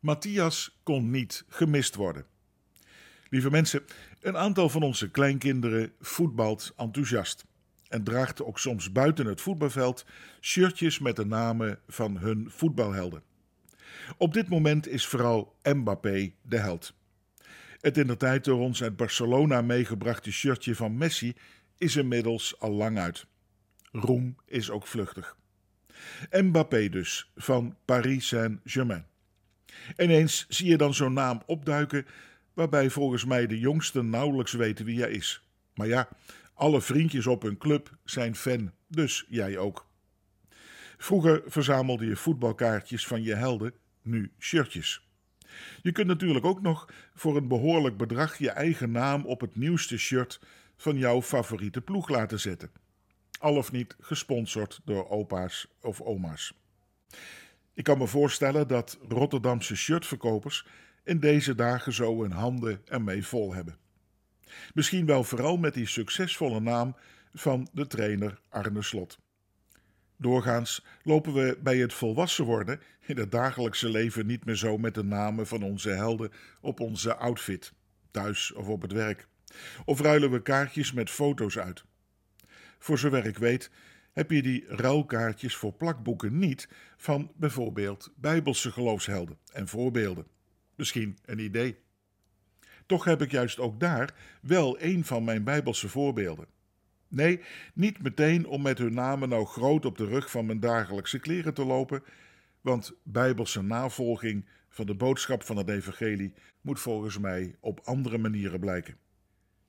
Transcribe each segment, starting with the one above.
Matthias kon niet gemist worden. Lieve mensen, een aantal van onze kleinkinderen voetbalt enthousiast en draagt ook soms buiten het voetbalveld shirtjes met de namen van hun voetbalhelden. Op dit moment is vooral Mbappé de held. Het in de tijd door ons uit Barcelona meegebrachte shirtje van Messi is inmiddels al lang uit. Roem is ook vluchtig. Mbappé dus, van Paris Saint-Germain. Ineens zie je dan zo'n naam opduiken, waarbij volgens mij de jongsten nauwelijks weten wie hij is. Maar ja, alle vriendjes op hun club zijn fan, dus jij ook. Vroeger verzamelde je voetbalkaartjes van je helden, nu shirtjes. Je kunt natuurlijk ook nog voor een behoorlijk bedrag je eigen naam op het nieuwste shirt van jouw favoriete ploeg laten zetten. Al of niet gesponsord door opa's of oma's. Ik kan me voorstellen dat Rotterdamse shirtverkopers in deze dagen zo hun handen ermee vol hebben. Misschien wel vooral met die succesvolle naam van de trainer Arne Slot. Doorgaans lopen we bij het volwassen worden in het dagelijkse leven niet meer zo met de namen van onze helden op onze outfit, thuis of op het werk. Of ruilen we kaartjes met foto's uit. Voor zover ik weet, heb je die ruilkaartjes voor plakboeken niet van bijvoorbeeld Bijbelse geloofshelden en voorbeelden. Misschien een idee. Toch heb ik juist ook daar wel een van mijn Bijbelse voorbeelden. Nee, niet meteen om met hun namen nou groot op de rug van mijn dagelijkse kleren te lopen, want Bijbelse navolging van de boodschap van het Evangelie moet volgens mij op andere manieren blijken.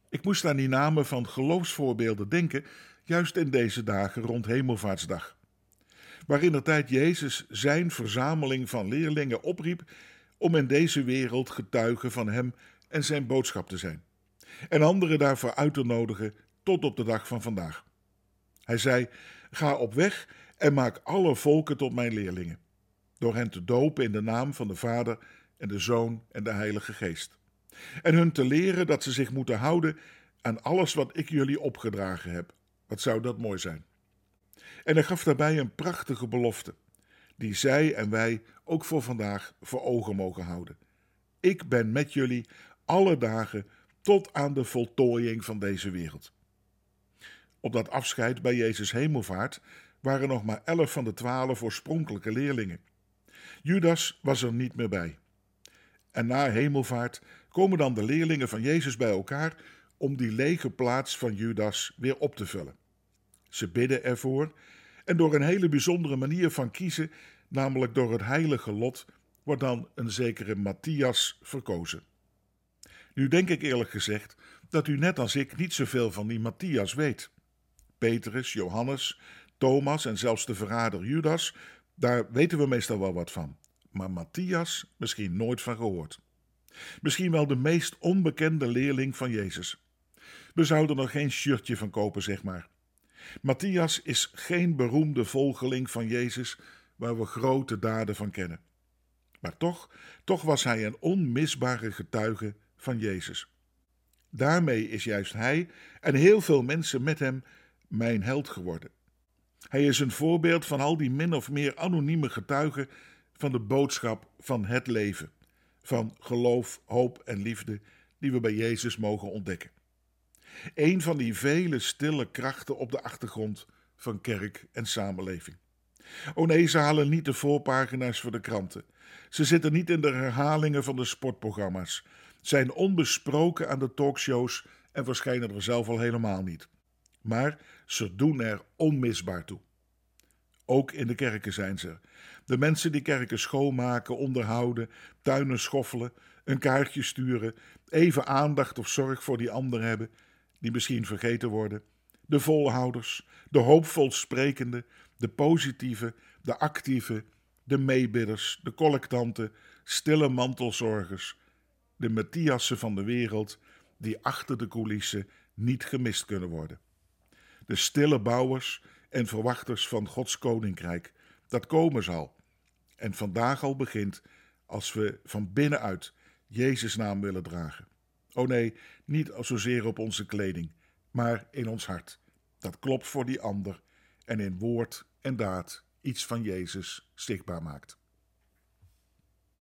Ik moest aan die namen van geloofsvoorbeelden denken, juist in deze dagen rond Hemelvaartsdag, waarin de tijd Jezus zijn verzameling van leerlingen opriep om in deze wereld getuigen van Hem en zijn boodschap te zijn, en anderen daarvoor uit te nodigen tot op de dag van vandaag. Hij zei: Ga op weg en maak alle volken tot mijn leerlingen, door hen te dopen in de naam van de Vader en de Zoon en de Heilige Geest, en hun te leren dat ze zich moeten houden aan alles wat ik jullie opgedragen heb. Wat zou dat mooi zijn? En hij gaf daarbij een prachtige belofte, die zij en wij ook voor vandaag voor ogen mogen houden. Ik ben met jullie alle dagen tot aan de voltooiing van deze wereld. Op dat afscheid bij Jezus hemelvaart waren nog maar elf van de twaalf oorspronkelijke leerlingen. Judas was er niet meer bij. En na hemelvaart komen dan de leerlingen van Jezus bij elkaar om die lege plaats van Judas weer op te vullen. Ze bidden ervoor en door een hele bijzondere manier van kiezen, namelijk door het heilige lot, wordt dan een zekere Matthias verkozen. Nu denk ik eerlijk gezegd dat u net als ik niet zoveel van die Matthias weet. Petrus, Johannes, Thomas en zelfs de verrader Judas, daar weten we meestal wel wat van. Maar Matthias misschien nooit van gehoord. Misschien wel de meest onbekende leerling van Jezus. We zouden er geen shirtje van kopen, zeg maar. Matthias is geen beroemde volgeling van Jezus waar we grote daden van kennen. Maar toch, toch was hij een onmisbare getuige van Jezus. Daarmee is juist hij en heel veel mensen met hem mijn held geworden. Hij is een voorbeeld van al die min of meer anonieme getuigen van de boodschap van het leven, van geloof, hoop en liefde die we bij Jezus mogen ontdekken. Een van die vele stille krachten op de achtergrond van kerk en samenleving. O nee, ze halen niet de voorpagina's voor de kranten. Ze zitten niet in de herhalingen van de sportprogramma's, zijn onbesproken aan de talkshows en verschijnen er zelf al helemaal niet. Maar ze doen er onmisbaar toe. Ook in de kerken zijn ze. De mensen die kerken schoonmaken, onderhouden, tuinen schoffelen, een kaartje sturen, even aandacht of zorg voor die ander hebben, die misschien vergeten worden. De volhouders, de hoopvol sprekende, de positieve, de actieve, de meebidders, de collectanten, stille mantelzorgers, de Matthiassen van de wereld, die achter de coulissen niet gemist kunnen worden. De stille bouwers en verwachters van Gods koninkrijk, dat komen zal. En vandaag al begint als we van binnenuit Jezus' naam willen dragen. Oh nee, niet zozeer op onze kleding, maar in ons hart. Dat klopt voor die ander en in woord en daad iets van Jezus zichtbaar maakt.